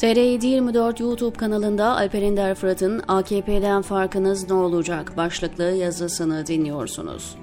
TR724 YouTube kanalında Alper Ender Fırat'ın AKP'den farkınız ne olacak başlıklı yazısını dinliyorsunuz.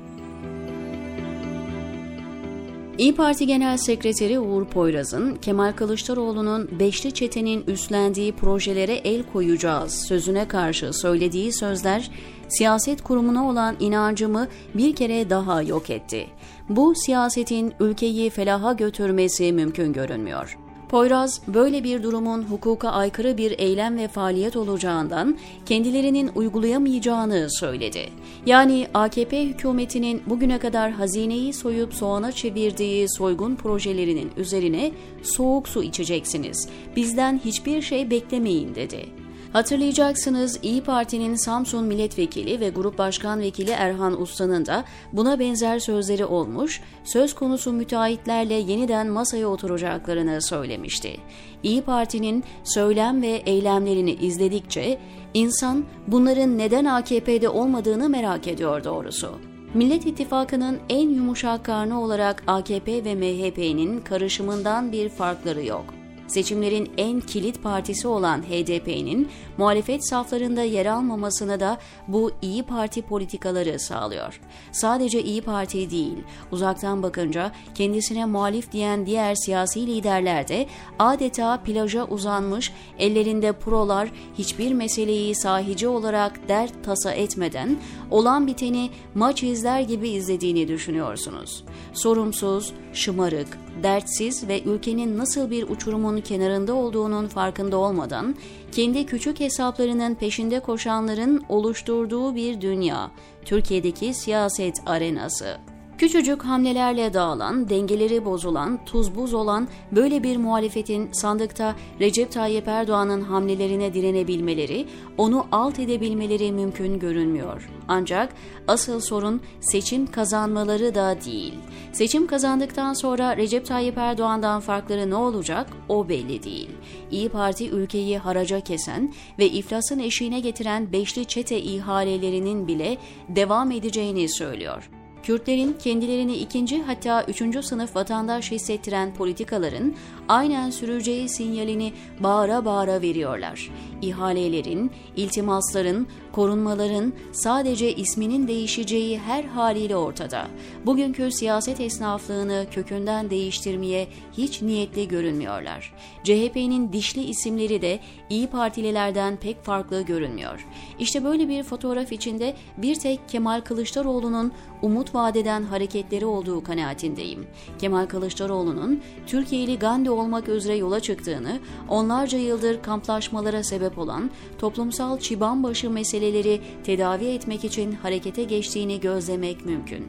İyi Parti Genel Sekreteri Uğur Poyraz'ın Kemal Kılıçdaroğlu'nun Beşli Çete'nin üstlendiği projelere el koyacağız sözüne karşı söylediği sözler siyaset kurumuna olan inancımı bir kere daha yok etti. Bu siyasetin ülkeyi felaha götürmesi mümkün görünmüyor. Poyraz böyle bir durumun hukuka aykırı bir eylem ve faaliyet olacağından kendilerinin uygulayamayacağını söyledi. Yani AKP hükümetinin bugüne kadar hazineyi soyup soğana çevirdiği soygun projelerinin üzerine soğuk su içeceksiniz. Bizden hiçbir şey beklemeyin dedi. Hatırlayacaksınız İyi Parti'nin Samsun Milletvekili ve Grup Başkan Vekili Erhan Usta'nın da buna benzer sözleri olmuş, söz konusu müteahhitlerle yeniden masaya oturacaklarını söylemişti. İyi Parti'nin söylem ve eylemlerini izledikçe insan bunların neden AKP'de olmadığını merak ediyor doğrusu. Millet İttifakı'nın en yumuşak karnı olarak AKP ve MHP'nin karışımından bir farkları yok seçimlerin en kilit partisi olan HDP'nin muhalefet saflarında yer almamasını da bu İyi Parti politikaları sağlıyor. Sadece İyi Parti değil, uzaktan bakınca kendisine muhalif diyen diğer siyasi liderler de adeta plaja uzanmış, ellerinde prolar hiçbir meseleyi sahici olarak dert tasa etmeden olan biteni maç izler gibi izlediğini düşünüyorsunuz. Sorumsuz, şımarık, dertsiz ve ülkenin nasıl bir uçurumun kenarında olduğunun farkında olmadan kendi küçük hesaplarının peşinde koşanların oluşturduğu bir dünya, Türkiye'deki siyaset arenası. Küçücük hamlelerle dağılan, dengeleri bozulan, tuz buz olan böyle bir muhalefetin sandıkta Recep Tayyip Erdoğan'ın hamlelerine direnebilmeleri, onu alt edebilmeleri mümkün görünmüyor. Ancak asıl sorun seçim kazanmaları da değil. Seçim kazandıktan sonra Recep Tayyip Erdoğan'dan farkları ne olacak o belli değil. İyi Parti ülkeyi haraca kesen ve iflasın eşiğine getiren beşli çete ihalelerinin bile devam edeceğini söylüyor. Kürtlerin kendilerini ikinci hatta üçüncü sınıf vatandaş hissettiren politikaların aynen süreceği sinyalini bağıra bağıra veriyorlar. İhalelerin, iltimasların, korunmaların sadece isminin değişeceği her haliyle ortada. Bugünkü siyaset esnaflığını kökünden değiştirmeye hiç niyetli görünmüyorlar. CHP'nin dişli isimleri de İyi Partililerden pek farklı görünmüyor. İşte böyle bir fotoğraf içinde bir tek Kemal Kılıçdaroğlu'nun umut vadeden hareketleri olduğu kanaatindeyim. Kemal Kılıçdaroğlu'nun Türkiye'li Gandhi olmak üzere yola çıktığını, onlarca yıldır kamplaşmalara sebep olan toplumsal çibanbaşı meseleleri tedavi etmek için harekete geçtiğini gözlemek mümkün.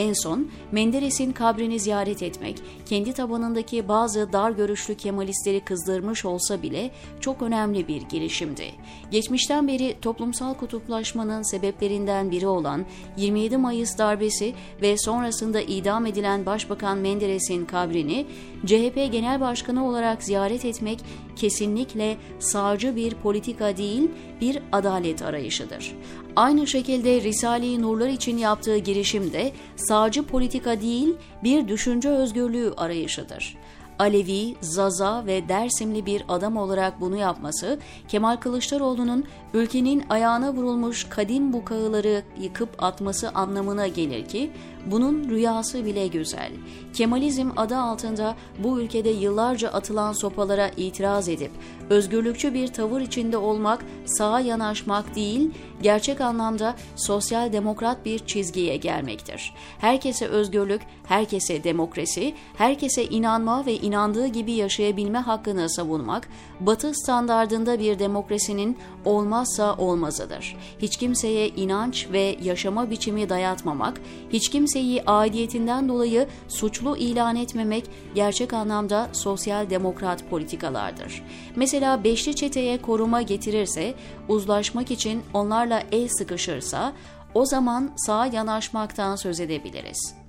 En son Menderes'in kabrini ziyaret etmek kendi tabanındaki bazı dar görüşlü Kemalistleri kızdırmış olsa bile çok önemli bir girişimdi. Geçmişten beri toplumsal kutuplaşmanın sebeplerinden biri olan 27 Mayıs darbesi ve sonrasında idam edilen Başbakan Menderes'in kabrini CHP Genel Başkanı olarak ziyaret etmek kesinlikle sağcı bir politika değil, bir adalet arayışıdır. Aynı şekilde Risale-i Nurlar için yaptığı girişim de sağcı politika değil, bir düşünce özgürlüğü arayışıdır. Alevi, Zaza ve Dersimli bir adam olarak bunu yapması, Kemal Kılıçdaroğlu'nun ülkenin ayağına vurulmuş kadim bukağıları yıkıp atması anlamına gelir ki, bunun rüyası bile güzel. Kemalizm adı altında bu ülkede yıllarca atılan sopalara itiraz edip, özgürlükçü bir tavır içinde olmak, sağa yanaşmak değil, gerçek anlamda sosyal demokrat bir çizgiye gelmektir. Herkese özgürlük, herkese demokrasi, herkese inanma ve inandığı gibi yaşayabilme hakkını savunmak, Batı standardında bir demokrasinin olmazsa olmazıdır. Hiç kimseye inanç ve yaşama biçimi dayatmamak, hiç kimseyi aidiyetinden dolayı suçlu ilan etmemek gerçek anlamda sosyal demokrat politikalardır. Mesela beşli çeteye koruma getirirse, uzlaşmak için onlarla el sıkışırsa, o zaman sağa yanaşmaktan söz edebiliriz.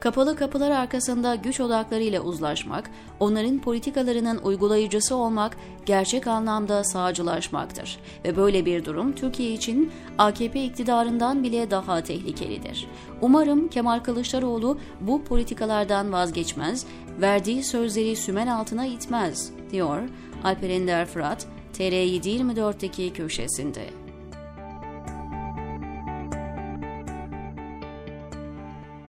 Kapalı kapılar arkasında güç odaklarıyla uzlaşmak, onların politikalarının uygulayıcısı olmak gerçek anlamda sağcılaşmaktır. Ve böyle bir durum Türkiye için AKP iktidarından bile daha tehlikelidir. Umarım Kemal Kılıçdaroğlu bu politikalardan vazgeçmez, verdiği sözleri sümen altına itmez, diyor Alper Ender Fırat, TR724'deki köşesinde.